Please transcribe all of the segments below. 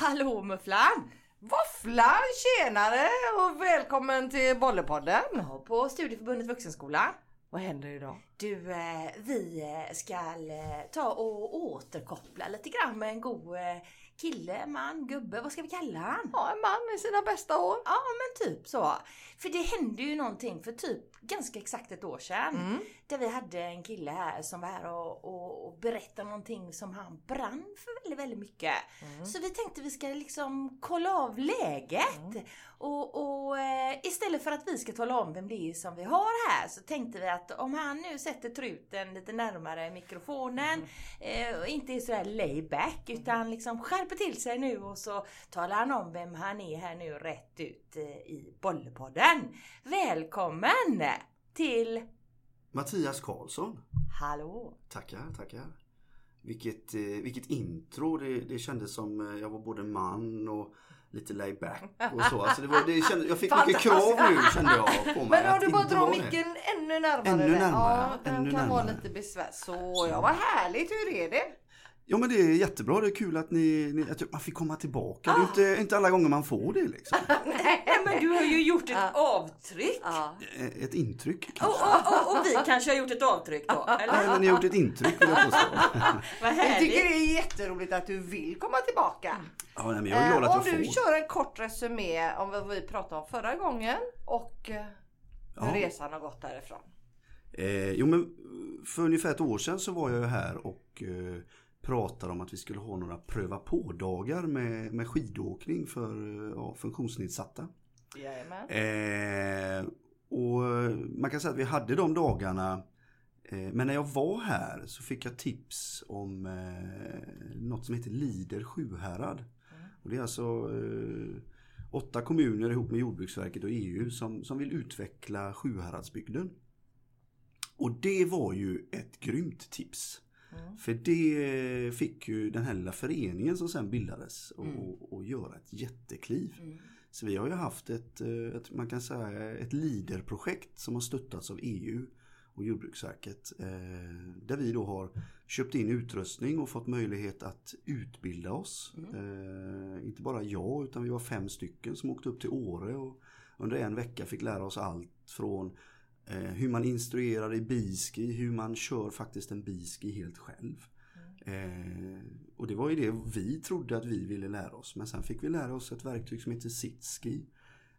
Hallå Mufflan! Våfflan, tjenare och välkommen till Bollepodden. Ja, på Studieförbundet Vuxenskola. Vad händer idag? Du, eh, vi eh, ska eh, ta och återkoppla lite grann med en god eh, kille, man, gubbe, vad ska vi kalla han? Ja, en man i sina bästa år. Ja, men typ så. För det hände ju någonting för typ ganska exakt ett år sedan. Mm. Där vi hade en kille här som var här och, och, och berättade någonting som han brann för väldigt, väldigt mycket. Mm. Så vi tänkte vi ska liksom kolla av läget. Och, och eh, istället för att vi ska tala om vem det är som vi har här så tänkte vi att om han nu sätter truten lite närmare mikrofonen eh, och inte är sådär layback utan liksom skärper till sig nu och så talar han om vem han är här nu rätt ut eh, i Bollepodden. Välkommen till Mattias Karlsson. Hallå! Tackar, tackar. Vilket, eh, vilket intro. Det, det kändes som eh, jag var både man och lite laid back och så. Alltså det var, det kände, jag fick mycket krav nu kände jag på mig. Men om du bara drar vara micken ännu närmare. Ännu närmare, Ja, den ännu kan vara närmare. lite besvär. Så, ja, vad härligt. Hur är det? Ja men det är jättebra. Det är kul att, ni, ni, att man fick komma tillbaka. Ah. Det är inte, inte alla gånger man får det liksom. Nej men du har ju gjort ett Ja. avtryck! Ja. Eh, Ett intryck Och, kanske. och, och, och vi kanske har gjort ett avtryck då, Nej, eller? men ni har gjort ett intryck vill jag påstå. Vad Jag tycker det är jätteroligt att du vill komma tillbaka. Ja, nej, men jag är glad Eh, att om jag du får. kör en kort resumé om vad vi pratade om förra gången och eh, hur Ja. resan har gått därifrån. Eh, jo men för ungefär ett år sedan så var jag ju här och eh, pratade om att vi skulle ha några pröva på-dagar med, med skidåkning för eh, ja, funktionsnedsatta. Eh, och man kan säga att vi hade de dagarna eh, men när jag var här så fick jag tips om eh, något som heter Lider Sjuhärad. Och det är alltså eh, åtta kommuner ihop med Jordbruksverket och EU som, som vill utveckla Sjuhäradsbygden. Och det var ju ett grymt tips. Mm. För det fick ju den här lilla föreningen som sen bildades och, Mm. och, och göra ett jättekliv. Mm. Så vi har ju haft ett, eh, ett man kan säga ett LIDER-projekt som har stöttats av EU och Jordbruksverket. eh, Där vi då har köpt in utrustning och fått möjlighet att utbilda oss. Eh, Inte bara jag utan vi var fem stycken som åkte upp till Åre och under en vecka fick lära oss allt från eh, hur man instruerar i biski, hur man kör faktiskt en biski helt själv. Eh, och det var ju det vi trodde att vi ville lära oss. Men sen fick vi lära oss ett verktyg som heter sitski.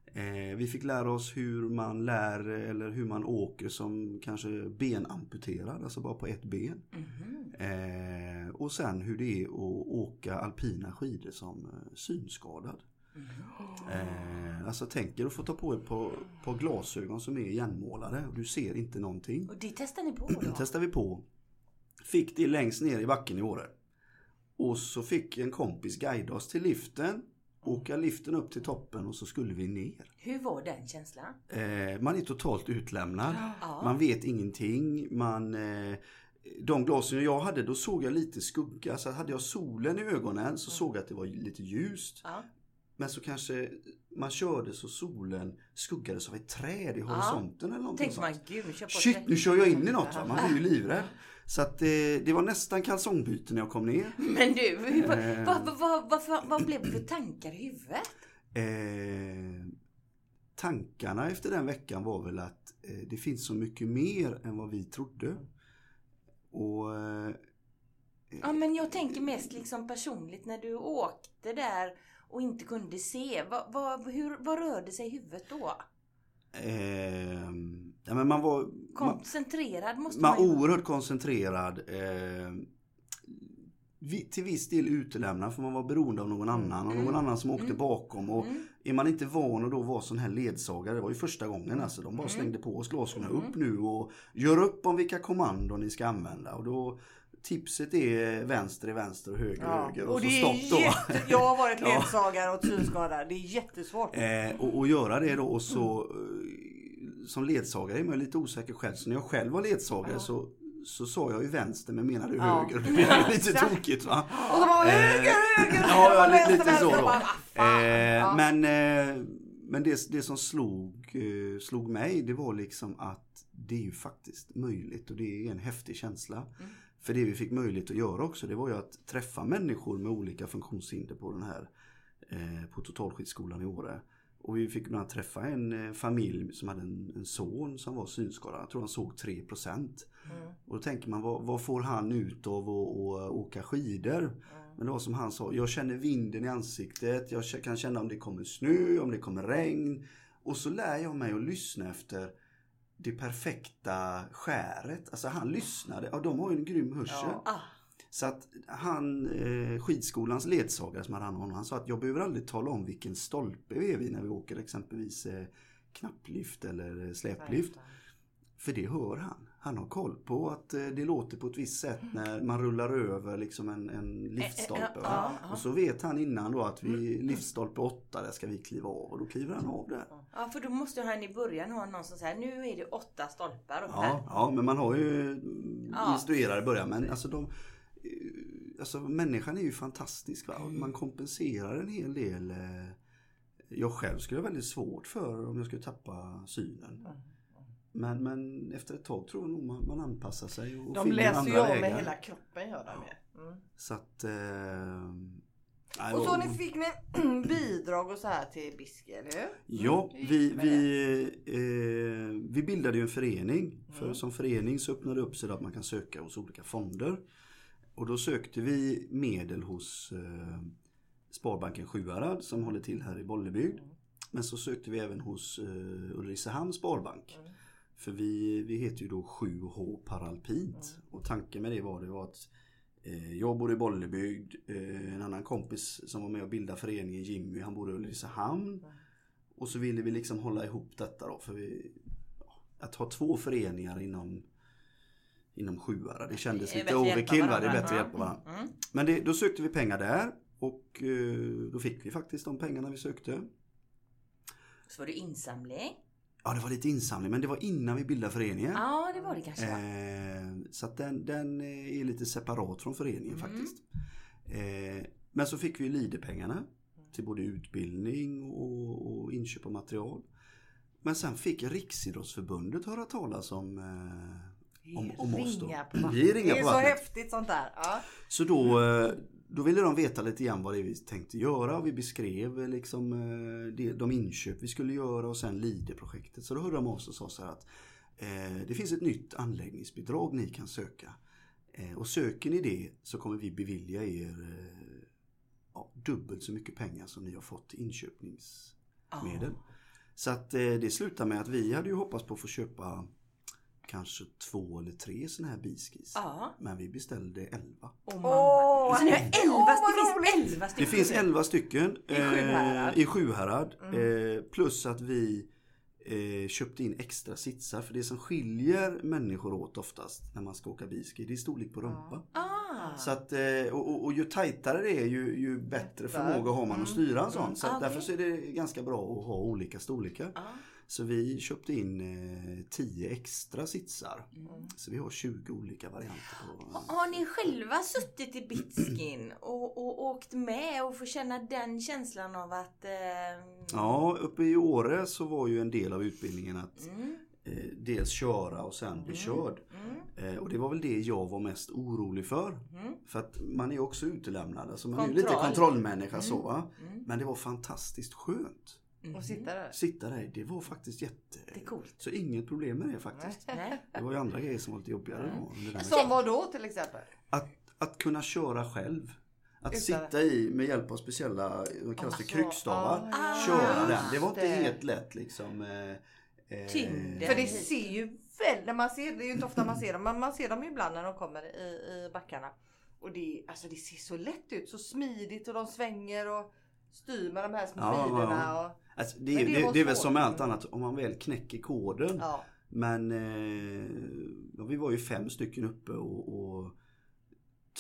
Eh, vi fick lära oss hur man lär eller hur man åker som kanske benamputerad, alltså bara på ett ben. Mhm. Eh, och sen hur det är att åka alpina skidor som eh, synskadad. Eh, alltså tänk er att få ta på ett par, par glasögon som är igenmålade och du ser inte någonting. Och det testar ni på då? testade vi på. Fick det längst ner i backen i Åre. Och så fick en kompis guida oss till liften. Åka liften upp till toppen och så skulle vi ner. Hur var den känslan? Eh, man är totalt utlämnad. Ja. Man vet ingenting. Man, eh, de glasögon jag hade, då såg jag lite skugga. Så hade jag solen i ögonen så såg jag att det var lite ljust. Ja. Men så kanske man körde så solen skuggades av ett träd i horisonten eller någonting Tänkte man, gud, kör på Shit, nu kör jag in i något va? Man blir ju livrädd. Så att eh, det var nästan kalsongbyte när jag kom ner. Men du, Eh. vad, vad, vad, vad blev det för tankar i huvudet? Eh, tankarna efter den veckan var väl att eh, det finns så mycket mer än vad vi trodde. Och eh, Ja, men jag tänker mest liksom personligt när du åkte där och inte kunde se. Vad, vad, hur, vad rörde sig i huvudet då? eh, ja, men man var, man, Koncentrerad måste man man ju oerhört koncentrerad. Eh, till viss del utelämnad för man var beroende av någon annan och någon annan som åkte bakom. Och Mm. Är man inte van att då vara sån här ledsagare, det var ju första gången alltså, de bara Mm. slängde på oss glasögonen upp nu och gör upp om vilka kommandon ni ska använda. Och då, tipset är vänster är vänster och höger är höger och, och så stopp då. jätte... Jag har varit Ja. ledsagare och synskadad. Det är jättesvårt. Eh, och, och göra det då och så eh, som ledsagare är man lite osäker själv. Så när jag själv var ledsagare så, så sa jag ju vänster men menade Ja. höger. Det blev ju lite tokigt va. Och så bara höger, höger, Ja, ja lite, lite så då. bara. Eh, Ja. Men, eh, men det, det som slog, eh, slog mig det var liksom att det är ju faktiskt möjligt och det är en häftig känsla. För det vi fick möjlighet att göra också det var ju att träffa människor med olika funktionshinder på den här eh, på Totalskyddsskolan i Åre. Och vi fick bland annat träffa en eh, familj som hade en, en son som var synskadad. Jag tror han såg 3%. Mm. Och då tänker man vad, vad får han ut av att att åka skidor? Mm. Men det var som han sa, jag känner vinden i ansiktet, jag kan känna om det kommer snö, om det kommer regn. Och så lär jag mig att lyssna efter det perfekta skäret. Alltså han lyssnade, ja de har ju en grym hörsel. Ja. Ah, Så att han, eh, skidskolans ledsagare som hade hand om honom, han sa att jag behöver aldrig tala om vilken stolpe vi är vid när vi åker exempelvis eh, knapplift eller eh, släplift. För det hör han. Han har koll på att eh, det låter på ett visst sätt när man rullar över liksom en, en liftstolpe. Eh, eh, va? ja, ja. Och så vet han innan då att vi liftstolpe 8 där ska vi kliva av och då kliver han av där. ja, för då måste han i början ha någon som säger nu är det åtta stolpar upp här. Ja, ja, men man har ju mm, instruerare i början. Men alltså de, alltså människan är ju fantastisk. Va? Och Man kompenserar en hel del. Jag själv skulle ha väldigt svårt för om jag skulle tappa synen. Men, men efter ett tag tror jag nog man, man anpassar sig och De läser andra ju om med hela kroppen gör de ju. Mm. Så att... Eh, Och så ni fick ni bidrag och så här till Biski, eller hur? Ja, Mm. vi, vi, eh, vi bildade ju en förening. För Mm. som förening så öppnade det upp sig att man kan söka hos olika fonder. Och då sökte vi medel hos eh, Sparbanken Sjuhärad som håller till här i Bollebygd. Mm. Men så sökte vi även hos eh, Ulricehamns Sparbank. Mm. För vi, vi heter ju då 7H Paralpint. Mm. Och tanken med det var, det var att eh, jag bor i Bollebygd. Eh, en annan kompis som var med och bildade föreningen Jimmy, han bor i Ulricehamn. Mm. Och så ville vi liksom hålla ihop detta då. För vi, att ha två föreningar inom inom Sjuhärad. Det kändes Det lite overkill va? Det är bättre att hjälpa varandra. Mm. Men det, då sökte vi pengar där. Och eh, då fick vi faktiskt de pengarna vi sökte. Så var det insamling. Ja det var lite insamling men det var innan vi bildade föreningen. Ja, det var det kanske. Eh, så att den, den eh, är lite separat från föreningen Mm. faktiskt. Eh, men så fick vi Leaderpengarna till både utbildning och, och inköp av material. Men sen fick Riksidrottsförbundet höra talas om, eh, om, om oss då. Ringa på vattnet. Vi ringar det är så häftigt sånt där. Ja. Så då, eh, då ville de veta lite grann vad det är vi tänkte göra och vi beskrev eh, liksom eh, de inköp vi skulle göra och sen LIDE-projektet. Så då hörde de av sig och sa så här att eh, det finns ett nytt anläggningsbidrag ni kan söka. Och söker ni det så kommer vi bevilja er ja, dubbelt så mycket pengar som ni har fått inköpningsmedel. Så att det slutar med att vi hade ju hoppats på att få köpa kanske två eller tre sådana här biskis. Ja. Men vi beställde elva. Åh. Så ni har vad elva, Åh, vad det finns roligt. elva Det stycken. finns 11 stycken I Sjuhärad. eh, i Sjuhärad. Mm. Eh, plus att vi eh, köpte in extra sitsar. För det som skiljer människor åt oftast när man ska åka biski, det är storlek på rumpa. Ah. Så att, eh, och, och, och ju tajtare det är ju, ju bättre förmåga har man att styra en sån. Mm. Så att Ah, därför så är det ganska bra att ha olika storlekar. Ja. Så vi köpte in eh, 10 extra sitsar. Mm. Så vi har 20 olika varianter på. Har ni själva suttit i Bitskin och, och åkt med och få känna den känslan av att... Eh, Ja, uppe i Åre så var ju en del av utbildningen att Mm, eh, dels köra och sen bli körd. mm, Eh, och det var väl det jag var mest orolig för. mm, För att man är också utelämnad. Alltså man är ju lite Kontroll. kontrollmänniska så va. mm, Men det var fantastiskt skönt. Mm. Och sitta där. Sitta där, det var faktiskt jätte... Det är coolt. Så inget problem med det faktiskt. Nej. Det var ju andra grejer som var lite jobbigare Mm. då. Som vad då till exempel? Att, att kunna köra själv. Att Utan- sitta i med hjälp av speciella, vad kallas det, Alltså, kryckstavar. ah, köra den. Det var inte det. helt lätt liksom. Eh, eh, Tyngden. För det ser ju väl, när man ser, det är ju inte ofta man ser dem, men man ser dem ibland när de kommer i, i backarna. Och det, alltså det ser så lätt ut, så smidigt och de svänger och styr med de här små Ja, ja, ja. Och, Alltså, det, det det, det är väl som med allt annat, om man väl knäcker koden. ja. Men eh, vi var ju fem stycken uppe och, och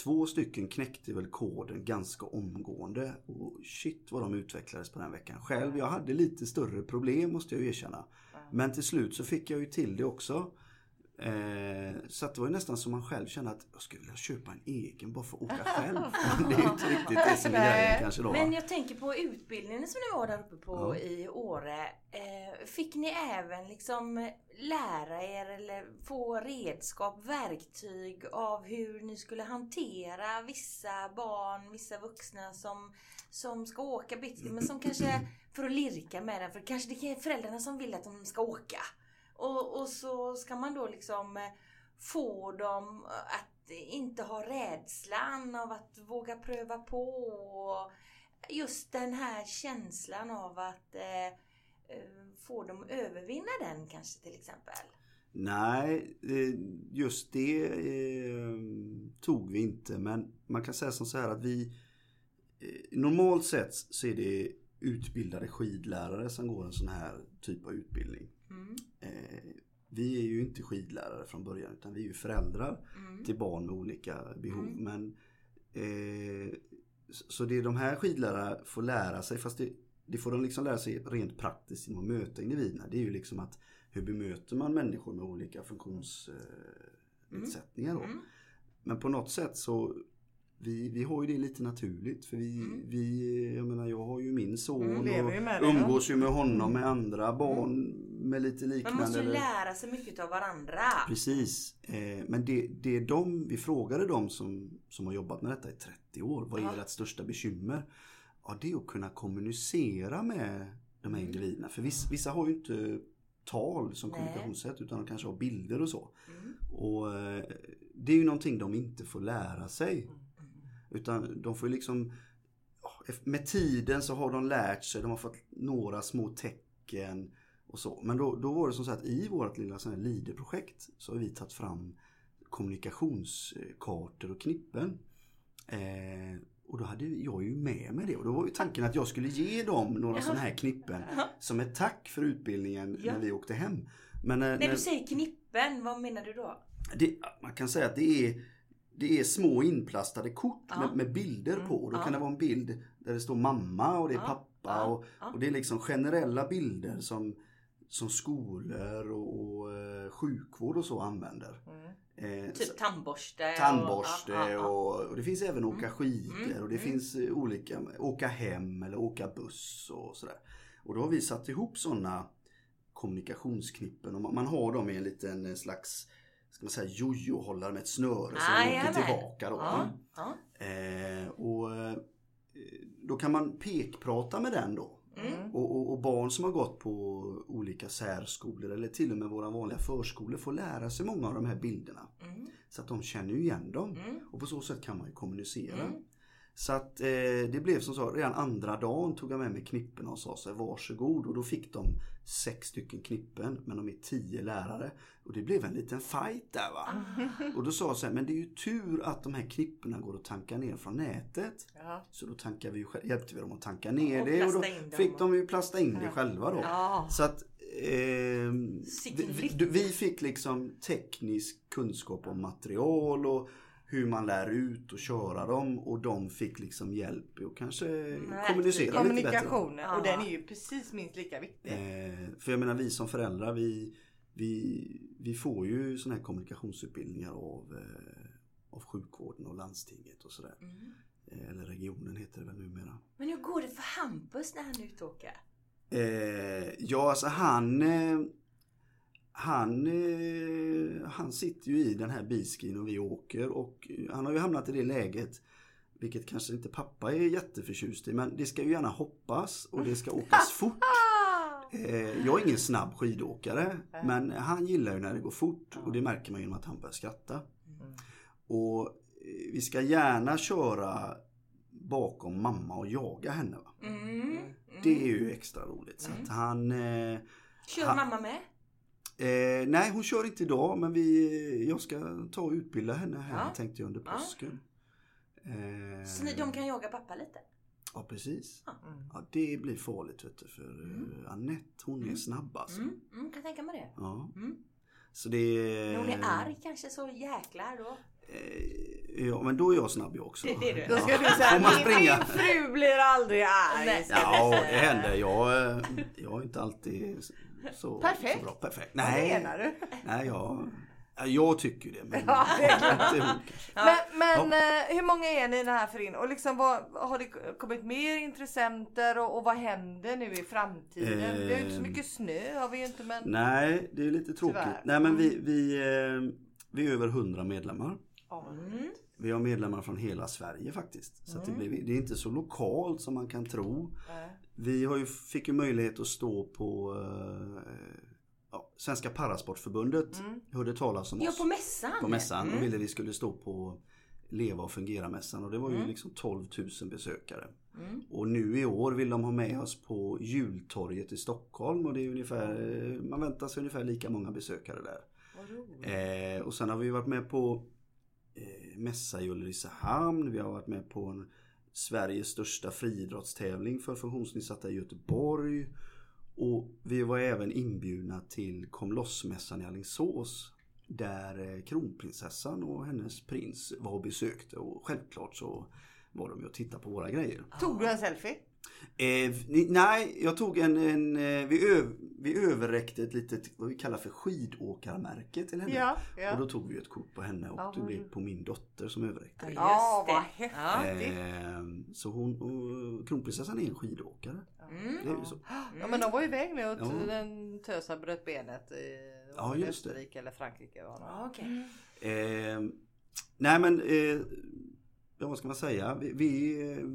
två stycken knäckte väl koden ganska omgående. Och shit vad de utvecklades på den veckan. Själv, jag hade lite större problem måste jag erkänna. Men till slut så fick jag ju till det också. Eh, så att det var ju nästan som man själv kände att jag skulle vilja köpa en egen bara för att åka själv. Men det är ju inte riktigt det som är kanske då. Men jag tänker på utbildningen som ni var där uppe på Ja. i Åre. Eh, fick ni även liksom lära er eller få redskap, verktyg av hur ni skulle hantera vissa barn, vissa vuxna som, som ska åka byxor men som kanske för att lirka med den för kanske det är föräldrarna som vill att de ska åka. Och, och så ska man då liksom eh, få dem att inte ha rädslan av att våga pröva på. Och just den här känslan av att eh, eh få dem att övervinna den kanske till exempel. Nej, eh, just det eh, tog vi inte. Men man kan säga som så här att vi Normalt sett så är det utbildade skidlärare som går en sån här typ av utbildning. Mm. Eh, Vi är ju inte skidlärare från början utan vi är ju föräldrar Mm. till barn med olika behov. Mm. Men, eh, så- det de här skidlärare får lära sig, fast det, det får de liksom lära sig rent praktiskt genom att möta individerna. Det är ju liksom att hur bemöter man människor med olika funktionsnedsättningar då. Mm. Men på något sätt så vi, vi har ju det lite naturligt för vi, Mm. vi jag menar jag har ju min son Mm, och ju med umgås ju med honom med andra barn med lite Man liknande. måste ju lära sig mycket av varandra. Precis. Eh, men det, det är de, vi frågade de som, som har jobbat med detta i 30 år. Vad är Ja. ert största bekymmer? Ja, det är att kunna kommunicera med de här Mm. individerna. För vissa, vissa har ju inte tal som Nej. kommunikationssätt utan de kanske har bilder och så. Mm. Och eh, det är ju någonting de inte får lära sig. Utan de får ju liksom med tiden så har de lärt sig, de har fått några små tecken och så. Men då, då var det som så att i vårt lilla LIDE-projekt så har vi tagit fram kommunikationskartor och knippen. Eh, och då hade jag ju med mig det och då var ju tanken att jag skulle ge dem några Ja. sådana här knippen Ja. som ett tack för utbildningen Ja. när vi åkte hem. Men när, När när, du säger knippen, vad menar du då? det, man kan säga att det är, det är små inplastade kort Ja. med, med bilder på. Och då Ja. kan det vara en bild där det står mamma och det är Ja. pappa. Och, och det är liksom generella bilder som, som skolor och, och eh, sjukvård och så använder. Mm. Eh, Typ tandborste? och- Tandborste ja. och, och det finns även åka skidor Mm, och det mm. finns eh, olika, åka hem eller åka buss och sådär. Och då har vi satt ihop sådana kommunikationsknippen och man, man har dem i en liten eh, slags ska man säga jojo-hållare med ett snöre som Ah, åker tillbaka då. Ja, ja. Eh, och eh, då kan man pekprata med den då. Mm. Och, och, och barn som har gått på olika särskolor eller till och med våra vanliga förskolor får lära sig många av de här bilderna. Mm. Så att de känner igen dem. Mm. Och på så sätt kan man ju kommunicera. Så att eh, det blev som så, redan andra dagen tog jag med mig knippen och sa så här, varsågod. Och då fick de sex stycken knippen, men de är tio lärare. Och det blev en liten fight där va. Och då sa jag så här, men det är ju tur att de här knipporna går att tanka ner från nätet. Ja. Så då tankar vi hjälpte vi dem att tanka ner Och det och då fick de ju plasta in det Ja. själva då. Ja. Så att lycka. vi, vi fick liksom teknisk kunskap om material och hur man lär ut och köra dem och de fick liksom hjälp och kanske kommunicera lite bättre. Kommunikationen och den är ju precis minst lika viktig. Eh, för jag menar vi som föräldrar vi, vi, vi får ju sådana här kommunikationsutbildningar av, eh, av sjukvården och landstinget och sådär. Mm. Eh, eller regionen heter det väl numera. Men hur går det för Hampus när han är ute och åker? Eh, ja, alltså han... Han, eh, han sitter ju i den här biskin och vi åker och han har ju hamnat i det läget vilket kanske inte pappa är jätteförtjust i men det ska ju gärna hoppas och det ska åkas fort. Eh, jag är ingen snabb skidåkare men han gillar ju när det går fort och det märker man genom att han börjar skratta. Mm. Och eh, vi ska gärna köra bakom mamma och jaga henne. Va? Mm. Mm. Det är ju extra roligt. Så Mm. att han... Eh, Kör han- mamma med? Eh, nej, hon kör inte idag men vi, jag ska ta och utbilda henne här Ja. tänkte jag under Ja. påsken. Eh, Så ni, de kan jaga pappa lite? Ja, precis. Mm. Ja, det blir farligt vet du för Mm. eh, Annette hon är Mm. snabb alltså. Mm. Mm, kan tänka mig det. Ja. Mm. Så det... När hon är arg kanske så jäklar då. Eh, ja, men då är jag snabb jag också. Det- det är du. Då ska Ja. du säga man min, springa? min fru blir aldrig arg. Nej. Ja, det händer. Jag, eh, jag är inte alltid så, Perfekt. så bra. Perfekt. Vad Nej, menar du? nej jag, Ja, Jag tycker det. Men Ja, det är inte hon. Men, men eh, hur många är ni i den här föreningen? Och liksom vad, har det kommit mer intressenter och, och vad händer nu i framtiden? Eh, Vi har ju inte så mycket snö har vi ju inte men... Nej, det är lite tråkigt. Tyvärr. Nej men vi, vi, eh, vi är över 100 medlemmar. Ja. Mm. Vi har medlemmar från hela Sverige faktiskt. Så att det, Mm. blir, det är inte så lokalt som man kan tro. Nej. Vi har ju, fick ju möjlighet att stå på eh, ja, Svenska Parasportförbundet. Mm. Hörde talas om Ja, oss på mässan. på mässan och Mm. ville vi skulle stå på Leva och fungera mässan och det var ju Mm. liksom 12 000 besökare. Mm. Och nu i år vill de ha med oss på jultorget i Stockholm och det är ungefär, man väntar sig ungefär lika många besökare där. Eh, och sen har vi varit med på eh, mässa i Ulricehamn. Vi har varit med på en, Sveriges största friidrottstävling för funktionsnedsatta i Göteborg. Och vi var även inbjudna till Kom loss-mässan i Alingsås. Där eh, kronprinsessan och hennes prins var och besökte och självklart så var de ju och tittade på våra grejer. Tog du en selfie? Eh, nej, jag tog en, en eh, vi, öv, vi överräckte ett litet, vad vi kallar för skidåkarmärke till henne. Ja. Och ja. då tog vi ett kort på henne och Ja, det blev på min dotter som överräckte det. Ja, Just vad det. häftigt. Eh, så hon, och kronprinsessan är en skidåkare. Mm. Det är ju så. Ja men de var ju iväg nu och den tösen bröt benet i Ja, just det. Österrike eller Frankrike. Var det. Ja, okej. Eh, nej men, eh, vad ska man säga? Vi, vi,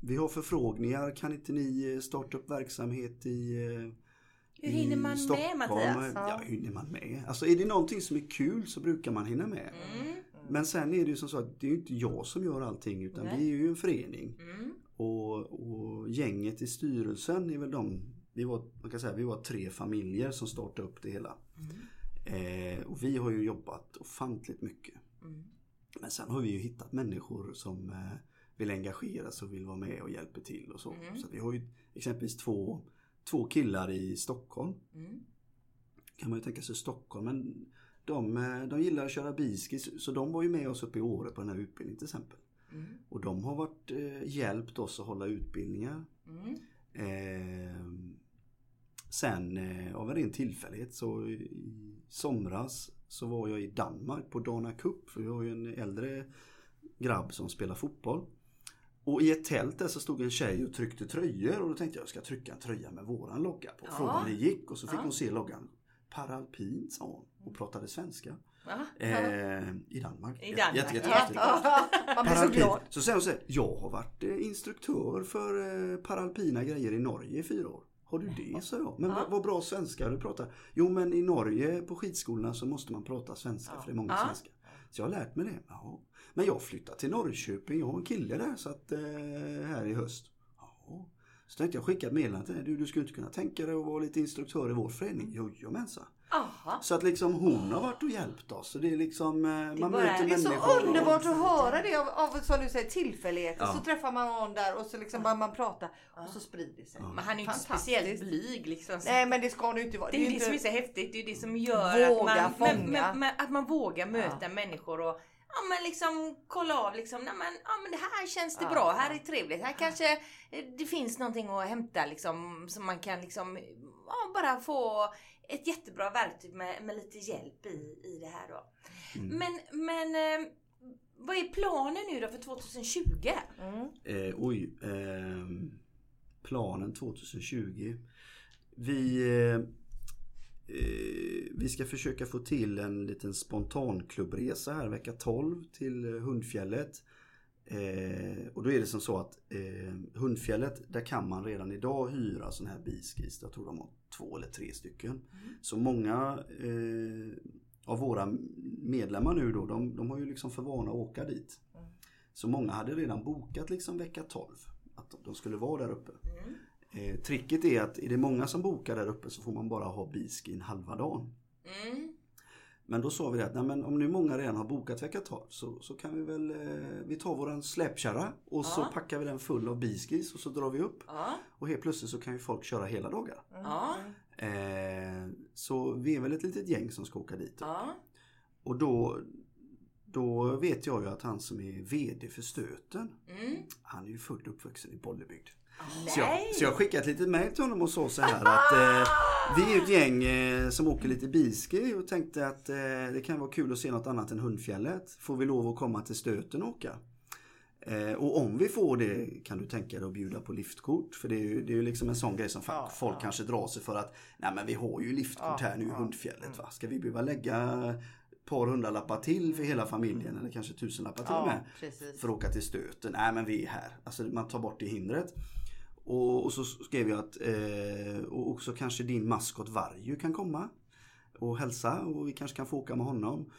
vi har förfrågningar. Kan inte ni eh, starta upp verksamhet i eh, Hur hinner man med, Stockholm? Mattias? Ja, hur hinner man med? Alltså är det någonting som är kul så brukar man hinna med. Mm. Men sen är det ju som så att det är ju inte jag som gör allting utan Nej. vi är ju en förening. Mm. Och, och gänget i styrelsen är väl de, vi var, man kan säga vi var tre familjer som startade upp det hela. Eh, och vi har ju jobbat ofantligt mycket. Mm. Men sen har vi ju hittat människor som eh, vill engagera sig och vill vara med och hjälper till och så. Mm. Så vi har ju exempelvis två, två killar i Stockholm. Mm. Kan man ju tänka sig Stockholm men de, eh, de gillar att köra biskis så de var ju med oss uppe i Åre på den här utbildningen till exempel. Mm. Och de har varit eh, hjälpt oss att hålla utbildningar. Mm. Eh, sen eh, av en ren tillfällighet så i somras så var jag i Danmark på Dana Cup. För vi har ju en äldre grabb som spelar fotboll. Och i ett tält där så stod en tjej och tryckte tröjor och då tänkte jag jag ska trycka en tröja med våran logga på. Ja. Frågade om det gick och så fick Ja. hon se loggan. Paralpint sa hon och pratade svenska. Eh, I Danmark. I Danmark, Jätte, jätte, jätte, Man blir så Paralpin. glad. Så säger hon så här, jag har varit eh, instruktör för eh, paralpina grejer i Norge i fyra år. Har du det? sa jag. Men Ja. vad, vad bra svenska du pratar. Jo men i Norge på skidskolorna så måste man prata svenska för det är många Ja. svenska. Så jag har lärt mig det. Ja. Men jag flyttar till Norrköping, jag har en kille där så att, eh, här i höst. Ja. Så tänkte jag skicka ett meddelande till dig. Du, du skulle inte kunna tänka dig att vara lite instruktör i vår förening? Jojomensan. Aha. Så att liksom hon har varit och hjälpt oss. Så det är liksom, eh, man bara- möter Det är så och- underbart att höra det av, av som du säger tillfälligheter. Ja. Så träffar man någon där och så liksom börjar man prata och så sprider det sig. Men han är ju inte speciellt blyg liksom. Nej men det ska du inte vara. Det är ju det inte... som är så häftigt. Det är ju det som gör att man, men, men, men, att man vågar möta människor och ja, men liksom kolla av liksom, nej, men, ja, men det här känns det Ja, bra, här är trevligt, här kanske eh, det finns någonting att hämta liksom som man kan liksom ja, bara få ett jättebra verktyg med, med lite hjälp i, i det här då. Mm. Men, men eh, vad är planen nu då för 2020? Mm. Eh, oj. ehm, planen 2020. Vi, eh, eh, vi ska försöka få till en liten spontanklubbresa här vecka 12 till eh, Hundfjället. Eh, och då är det som så att eh, Hundfjället, där kan man redan idag hyra sån här biskis. Jag tror de har två eller tre stycken. Så många eh, av våra medlemmar nu då, de, de har ju liksom för vana att åka dit. Så många hade redan bokat liksom vecka 12. Att de skulle vara där uppe. Mm. Eh, tricket är att är det många som bokar där uppe så får man bara ha biskin halva dagen. Mm. Men då sa vi att nej, men om nu många redan har bokat vecka 12 så, så kan vi väl eh, Vi tar våran släpkärra och så Ja. packar vi den full av biskis och så drar vi upp. Ja. Och helt plötsligt så kan ju folk köra hela dagar. Ja. Eh, så vi är väl ett litet gäng som ska åka dit. Och då Då vet jag ju att han som är VD för Stöten, Mm. han är ju född och uppvuxen i Bollebygd. Så jag, så jag skickade ett litet mejl till honom och sa så här att eh, vi är ett gäng eh, som åker lite bilski och tänkte att eh, det kan vara kul att se något annat än Hundfjället. Får vi lov att komma till Stöten och åka? Eh, och om vi får det kan du tänka dig att bjuda på liftkort. För det är ju, det är ju liksom en sån grej som Ja, folk ja. kanske drar sig för att Nej men vi har ju liftkort Ja, här nu i ja. Hundfjället va. Ska vi behöva lägga par hundralappar till för hela familjen eller kanske tusenlappar till och med Ja, precis. för att åka till stöten. Nej men vi är här. Alltså man tar bort det hindret. Och, och så skrev jag att eh, och också kanske din maskot Varju kan komma och hälsa och vi kanske kan få åka med honom.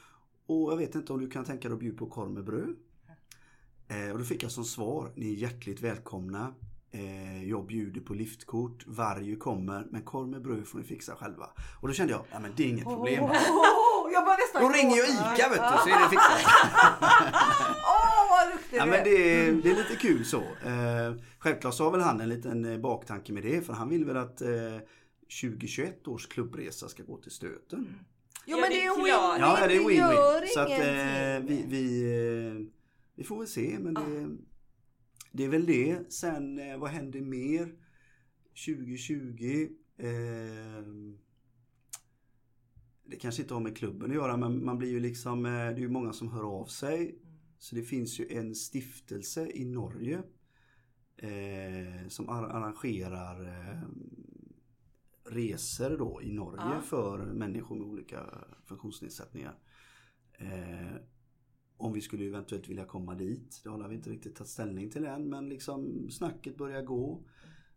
Och jag vet inte om du kan tänka dig att bjuda på korv med bröd. Eh, och då fick jag som svar, ni är hjärtligt välkomna. Eh, jag bjuder på liftkort, Varju kommer, men korv med bröd får ni fixa själva. Och då kände jag, ja men det är inget problem. Åh, jag var nästan Då ringer jag. ICA vet du så är det fixat. Ja men det är, det är lite kul så. Eh, självklart så har väl han en liten eh, baktanke med det för han vill väl att eh, 2021 års klubbresa ska gå till stöten. Jo Ja, men det är win-win. Ja, det är win-win. Så att eh, ingenting. vi, vi, eh, vi får väl se men det, det är väl det. Sen eh, vad händer mer? 2020. Eh, det kanske inte har med klubben att göra men man blir ju liksom, eh, det är ju många som hör av sig. Så det finns ju en stiftelse i Norge eh, som ar- arrangerar eh, resor då i Norge Ja. för människor med olika funktionsnedsättningar. Eh, om vi skulle eventuellt vilja komma dit. Det har vi inte riktigt tagit ställning till än men liksom snacket börjar gå.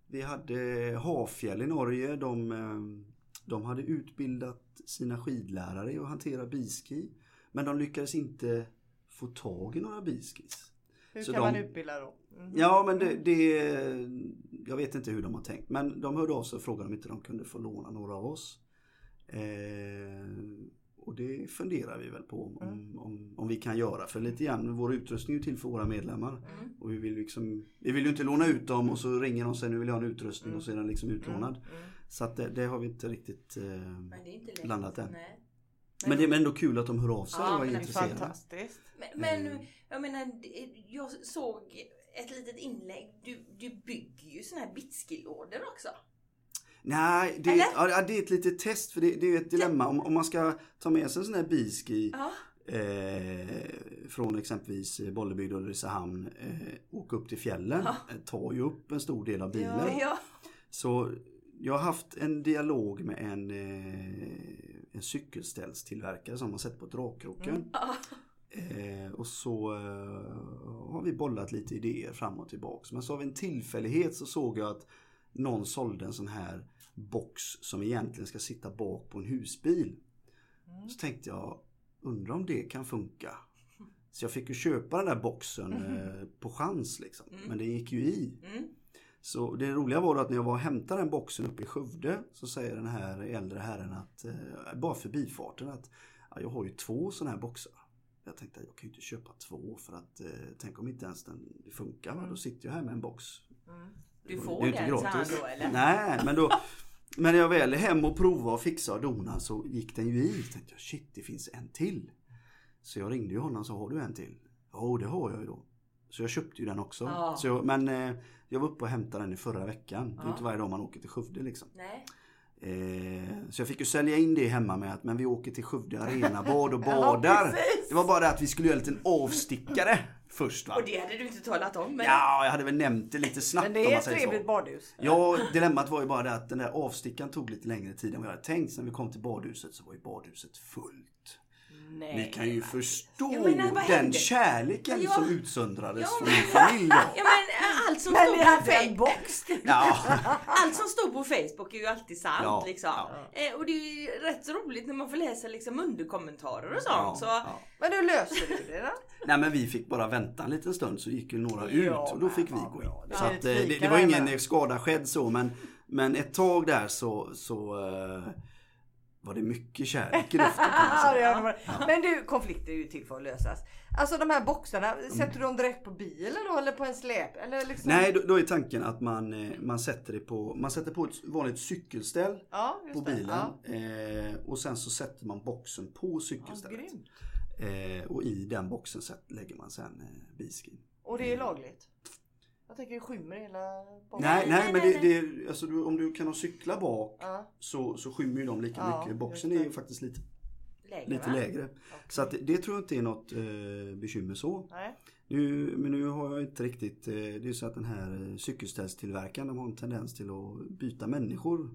Vi hade Hafjäll i Norge. De, eh, de hade utbildat sina skidlärare i att hantera biski. Men de lyckades inte få tag i några biskis. Hur så kan de- man utbilda då? Mhm. Ja men det, det, jag vet inte hur de har tänkt. Men de hörde av sig och frågade om inte de kunde få låna några av oss. Eh, och det funderar vi väl på om, om, om, om vi kan göra. För lite grann, vår utrustning är till för våra medlemmar. Mm. Och vi vill, liksom, vi vill ju inte låna ut dem och så ringer de sen nu vill jag ha en utrustning och så är den liksom utlånad. Mm. Så att det, det har vi inte riktigt eh, landat än. Nej. Men det är ändå kul att de hör av sig Ja, och är är är intresserade. fantastiskt. Men, men Eh. jag menar, jag såg ett litet inlägg. Du, du bygger ju såna här bitskilådor också. Nej, det, Eller? ja, det är ett litet test för det, det är ett dilemma. Om, om man ska ta med sig en sån här biski Ja. eh, från exempelvis Bollebygd och Ulricehamn eh, åka upp till fjällen. Ja. eh, tar ju upp en stor del av bilen. Ja. ja. Så jag har haft en dialog med en, eh, en cykelställstillverkare som har sett på Drakkroken. Mm. Eh, och så eh, har vi bollat lite idéer fram och tillbaks. Men så av en tillfällighet så såg jag att någon sålde en sån här box som egentligen ska sitta bak på en husbil. Mm. Så tänkte jag, undrar om det kan funka. Så jag fick ju köpa den där boxen eh, på chans liksom. Mm. Men det gick ju i. Mm. Så det roliga var att när jag var och hämtade den boxen uppe i Skövde så säger den här äldre herren att, eh, bara förbifarten att ja, jag har ju två sådana här boxar. Jag tänkte jag kan ju inte köpa två för att eh, tänk om inte ens den det funkar. Va? Då sitter jag här med en box. Mm. Du får den gratis. då eller? Nej, men då men när jag väl är hem och prova och fixa och dona så gick den ju i. Så tänkte jag shit det finns en till. Så jag ringde ju honom och sa har du en till? Ja det har jag ju då. Så jag köpte ju den också. Ja. Så jag, men eh, jag var uppe och hämtade den i förra veckan. Det är Ja. inte varje dag man åker till Skövde liksom. Nej. Eh, så jag fick ju sälja in det hemma med att men vi åker till Skövde arenabad och Ja, badar. det var bara det att vi skulle göra en liten avstickare först va. Och det hade du inte talat om. Men... Ja, jag hade väl nämnt det lite snabbt Men det är ett så. trevligt badhus. Ja, dilemmat var ju bara det att den där avstickan tog lite längre tid än vad jag hade tänkt. Sen vi kom till badhuset så var ju badhuset fullt. Nej. Ni kan ju förstå Jag menar, vad den hände? kärleken Ja. som utsöndrades Ja, från men- min familj. Ja men allt som Men stod ni på hade en Facebook. box till. Ja, Allt som stod på Facebook är ju alltid sant Ja, liksom. ja. Eh, och det är ju rätt så roligt när man får läsa liksom underkommentarer och sånt. ja, så, ja. Men hur löser du det då? Nej men vi fick bara vänta en liten stund så gick ju några Ja, ut och då fick vi men gå in. Det Så att, eh, det, det var ingen skada skedd så men, men ett tag där så, så eh, var det mycket kärlek i luften Ja. Men du, konflikter är ju till för att lösas. Alltså de här boxarna, sätter du dem direkt på bilen då eller på en släp? Eller liksom... Nej, då, då är tanken att man, eh, man, sätter det på, man sätter på ett vanligt cykelställ ja, på bilen Ja. eh, och sen så sätter man boxen på Ja, cykelstället. grymt. Eh, och i den boxen lägger man sen eh, biskin. Och det är lagligt? Jag tänker det skymmer hela boxen. Nej, nej, nej, men nej, det, det, alltså, du, om du kan ha cykla bak Ja, så, så skymmer ju de lika Ja, mycket. Boxen är ju faktiskt lite, Lägre, lite va? lägre. Så att det, det tror jag inte är något eh, bekymmer så. nej. Nu, men nu har jag inte riktigt, eh, det är så att den här eh, cykelställstillverkaren de har en tendens till att byta människor.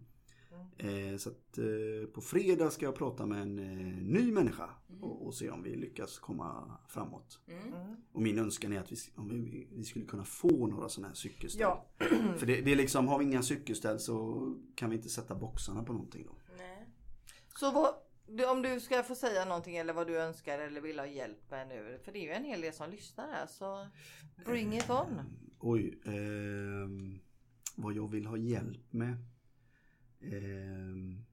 Eh, så att eh, på fredag ska jag prata med en eh, ny människa och, och se om vi lyckas komma framåt. Mm. Och min önskan är att vi, om vi, vi skulle kunna få några sådana här cykelställ. Ja. För det, det är liksom, har vi inga cykelställ så kan vi inte sätta boxarna på någonting då. Nej. Så vad, om du ska få säga någonting eller vad du önskar eller vill ha hjälp med nu. För det är ju en hel del som lyssnar här så bring it on. Oj, ehm, vad jag vill ha hjälp med. Ehm,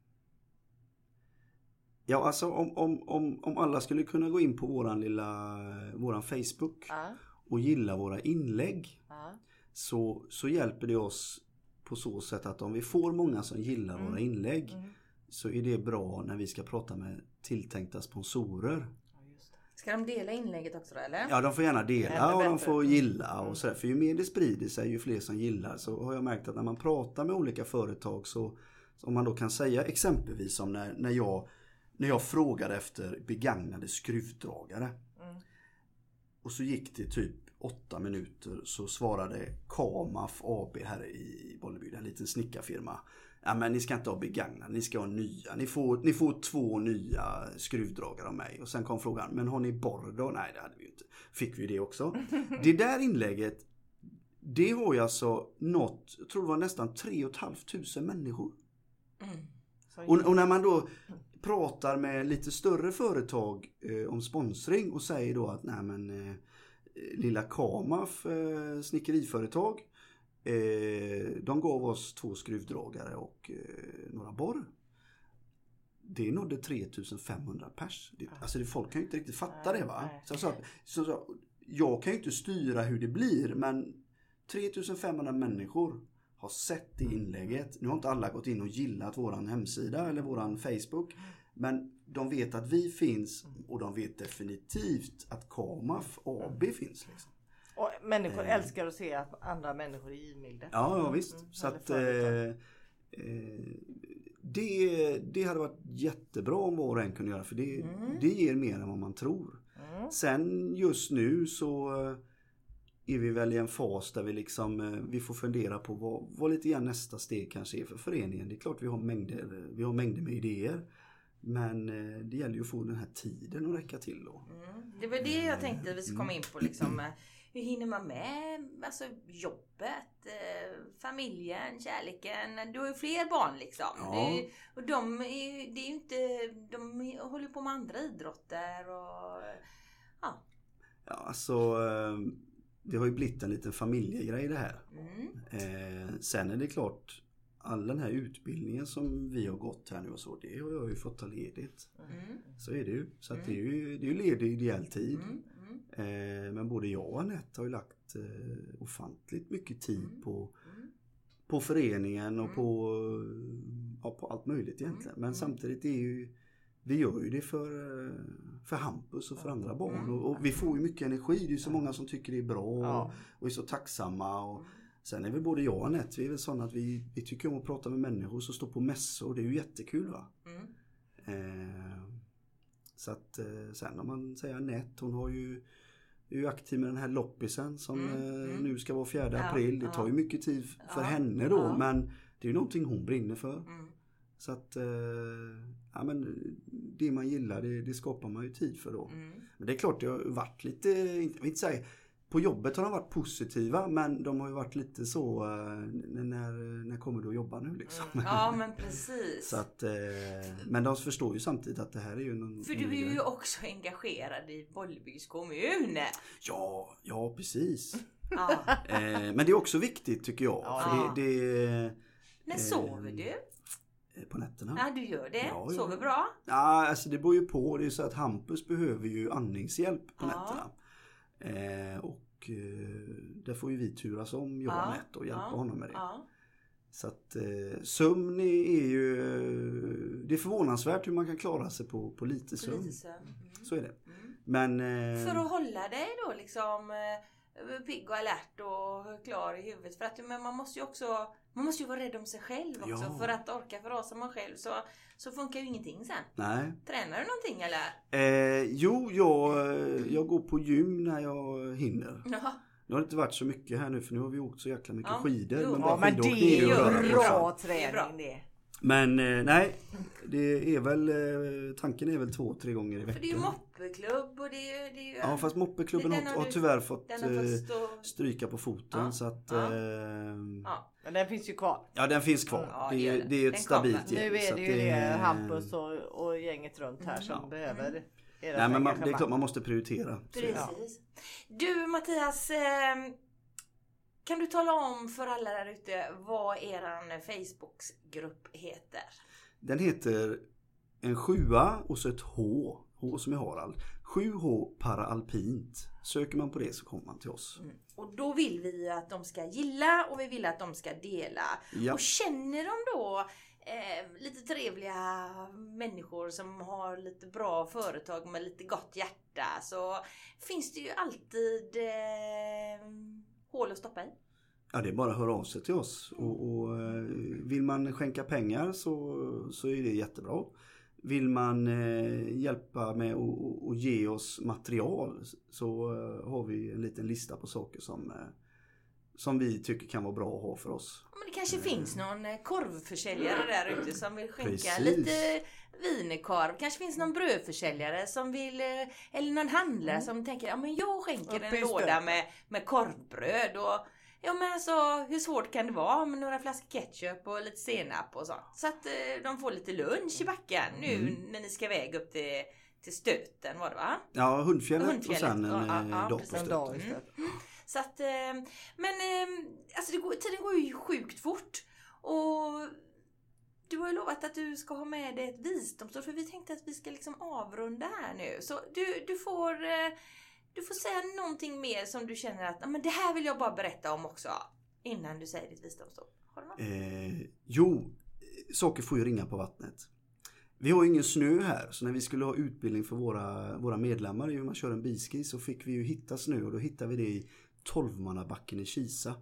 ja, alltså om, om, om, om alla skulle kunna gå in på våran lilla, våran Facebook Ja, och gilla våra inlägg ja, så, så hjälper det oss på så sätt att om vi får många som gillar våra inlägg mm. så är det bra när vi ska prata med tilltänkta sponsorer. Ska de dela inlägget också då eller? Ja, de får gärna dela och de får gilla och sådär. För ju mer det sprider sig, ju fler som gillar. Så har jag märkt att när man pratar med olika företag så om man då kan säga exempelvis som när, när, jag, när jag frågade efter begagnade skruvdragare. Mm. Och så gick det typ åtta minuter så svarade Kamaf AB här i Bollebygd, en liten snickarfirma. Ja men ni ska inte ha begagnade, ni ska ha nya. Ni får, ni får två nya skruvdragare av mig. Och sen kom frågan, men har ni borr då? Nej det hade vi inte. Fick vi det också. Det där inlägget, det har ju alltså nått, jag tror det var nästan 3 500 människor. Så Och, och när man då pratar med lite större företag eh, om sponsring och säger då att nej men eh, lilla Kamaf eh, snickeriföretag eh, de gav oss två skruvdragare och eh, några borr. Det nådde 3500 pers. Det, alltså det, folk kan ju inte riktigt fatta det va. Så att, så, så, jag kan ju inte styra hur det blir men 3500 människor har sett det inlägget. Nu har inte alla gått in och gillat våran hemsida eller våran Facebook. Men de vet att vi finns och de vet definitivt att Kamaf AB finns. Liksom. Och människor Eh. älskar att se att andra människor är givmilda. Ja, ja visst. Mm, Så att, eh, eh, det, det hade varit jättebra om var och en kunde göra för det, Mm. det ger mer än vad man tror. Mm. Sen just nu så är vi väl i en fas där vi liksom eh, vi får fundera på vad, vad lite grann nästa steg kanske är för föreningen. Det är klart vi har mängder, vi har mängder med idéer. Men eh, det gäller ju att få den här tiden att räcka till då. Mm. Det var det jag tänkte att vi skulle komma in på liksom. eh, Hur hinner man med alltså, jobbet, familjen, kärleken? Du har ju fler barn liksom. Ja. Ju- och de är, det är inte, de håller på med andra idrotter och ja. Ja, alltså det har ju blivit en liten familjegrej det här. Mm. Eh, sen är det klart, all den här utbildningen som vi har gått här nu och så, det har jag ju fått ta ledigt. Mm. Så är det ju. Så att det är ju, det är ju ledig ideell tid. Mm. Mm. Eh, men både jag och Anette har ju lagt eh, ofantligt mycket tid Mm. på, Mm. på föreningen och Mm. på, ja, på allt möjligt egentligen. Mm. Men Mm. samtidigt är ju vi gör ju det för, eh, för Hampus och för andra barn. Mm. Och, och vi får ju mycket energi. Det är ju så många som tycker det är bra Ja. och, och är så tacksamma. Och, sen är väl både jag och Anette, vi är väl sådana att vi, vi tycker om att prata med människor som står på mässor. Det är ju jättekul va. Mm. Eh, så att eh, sen om man säger Anette, hon har ju är ju aktiv med den här loppisen som Mm, eh, mm. nu ska vara 4 Ja, april. Det tar ja. ju mycket tid för Ja, henne då ja. men det är ju någonting hon brinner för. Mm. Så att eh, ja, men det man gillar det, det skapar man ju tid för då. Mm. Men det är klart det har varit lite, inte, jag inte säga på jobbet har de varit positiva men de har ju varit lite så eh, när, när kommer du att jobba nu liksom. Ja men precis. Så att, eh, men de förstår ju samtidigt att det här är ju någon... För du är ju också engagerad i Bollebygds kommun. Ja, ja precis. Eh, men det är också viktigt tycker jag. Ja. För det, det När Eh, sover du? Eh, på nätterna. Ja du gör det? Ja. Sover bra? Ja, alltså det beror ju på. Det är så att Hampus behöver ju andningshjälp på Ja. nätterna. Eh, och eh, där får ju vi turas om, jag och Anette, och hjälpa honom med det. Så att eh, sömn är, ju... Det är förvånansvärt hur man kan klara sig på, på lite sömn. Lite sömn. Mm. Så är det. Mm. Men... eh, För att hålla dig då liksom eh, pigg och alert och klar i huvudet. För att men man måste ju också man måste ju vara rädd om sig själv också. Ja. För att orka förrasa man själv så, så funkar ju ingenting sen. Nej. Tränar du någonting eller? Eh, jo, jag, jag går på gym när jag hinner. Ja. Nu har det inte varit så mycket här nu för nu har vi åkt så jäkla mycket Ja, skidor. jo. Men Ja men det är ju bra. träning det. Men eh, nej, det är väl, eh, tanken är väl två, tre gånger i För det är ju veckan. moppeklubb och det är. Det är ju Ja fast moppeklubben har, har tyvärr fått den har eh, fått stå... stryka på foten Ja, så att ja. eh, Ja. Men den finns ju kvar. ja den finns kvar. Ja, det, är, det är ett Den stabilt kommer. gäng. Nu så är att det ju det är- Hampus och, och gänget runt här som Ja. behöver ert Nej men man, det är klart man måste prioritera. Precis. Du Mattias, eh, kan du tala om för alla där ute vad eran Facebookgrupp heter? Den heter en sjua och så ett H. H som i Harald. 7H Paraalpint. Söker man på det så kommer man till oss. Och då vill vi att de ska gilla och vi vill att de ska dela. Ja. Och känner de då eh, lite trevliga människor som har lite bra företag med lite gott hjärta så finns det ju alltid eh, hål att stoppa i. Ja det är bara att höra av sig till oss. Och, och eh, vill man skänka pengar så, så är det jättebra. Vill man eh, hjälpa med att ge oss material så eh, har vi en liten lista på saker som, eh, som vi tycker kan vara bra att ha för oss. Men det kanske finns någon eh, korvförsäljare där ute som vill skänka Precis. lite wienerkorv. Kanske finns någon brödförsäljare som vill, eh, eller någon handlare som tänker, ja men jag skänker en låda med, med korvbröd och Ja men alltså hur svårt kan det vara med några flaskor ketchup och lite senap och sånt. Så att eh, de får lite lunch i backen nu Mm. när ni ska iväg upp till, till stöten var det va? Ja, Hundfjället, Hundfjället, och sen en ja, eh, ja, dag på stöten. istället. Så att, eh, men eh, alltså det går, tiden går ju sjukt fort. Och du har ju lovat att du ska ha med dig ett visdomsord för vi tänkte att vi ska liksom avrunda här nu. Så du, du får eh, du får säga någonting mer som du känner att men det här vill jag bara berätta om också. Innan du säger ditt visdomsord. Har du något? Eh, jo, saker får ju ringa på vattnet. Vi har ju ingen snö här, så när vi skulle ha utbildning för våra, våra medlemmar i hur man kör en biski så fick vi ju hitta snö och då hittade vi det i Tolvmannabacken i Kisa.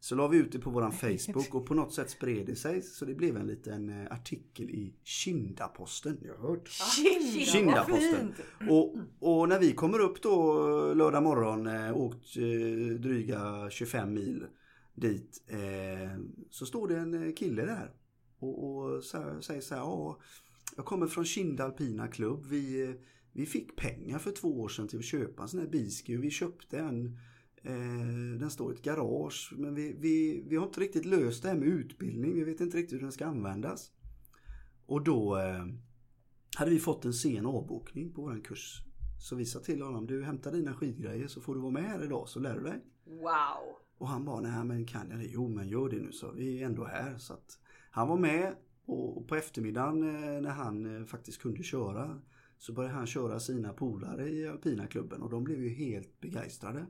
Så la vi ut det på våran Facebook och på något sätt spred det sig så det blev en liten eh, artikel i Kindaposten. Jag har hört. Kinda, Kindaposten. Och, och när vi kommer upp då lördag morgon, eh, åkt eh, dryga 25 mil dit, så står det en kille där och, och säger så här, ja, jag kommer från Kinda Alpina Klubb. Vi, vi fick pengar för två år sedan till att köpa en sån här biski och vi köpte en den står i ett garage men vi, vi, vi har inte riktigt löst det här med utbildning. Vi vet inte riktigt hur den ska användas. Och då eh, hade vi fått en sen avbokning på våran kurs. Så vi sa till honom, du hämtar dina skidgrejer så får du vara med här idag så lär du dig. Wow! Och han bara, nej men kan jag det? Jo men gör det nu så vi är ändå här. Så han var med och på eftermiddagen eh, när han eh, faktiskt kunde köra så började han köra sina polare i alpina klubben och de blev ju helt begeistrade.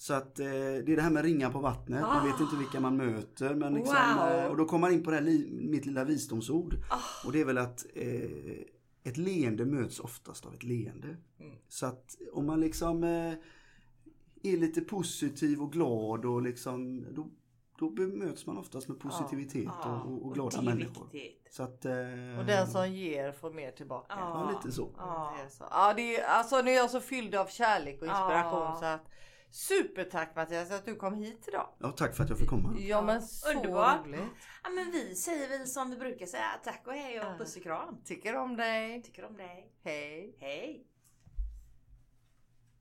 Så att eh, det är det här med ringa på vattnet. Man vet inte vilka man möter. Men liksom, Wow. eh, och då kommer man in på det här li- mitt lilla visdomsord. Ah. Och det är väl att eh, ett leende möts oftast av ett leende. Mm. Så att om man liksom eh, är lite positiv och glad och liksom då, då bemöts man oftast med positivitet Ja, och, och, och glada är människor. Så att, eh, Och den som ger får mer tillbaka. Ja. Ja, lite så. Ja. Det är så. Ja, det är, alltså nu är jag så fylld av kärlek och inspiration Ja. så att Supertack Mattias att du kom hit idag. Ja, tack för att jag fick komma. Ja men så Underbart. roligt. Ja men vi säger väl som vi brukar säga, tack och hej och puss och kram. Tycker om dig. Tycker om dig. Hej. Hej!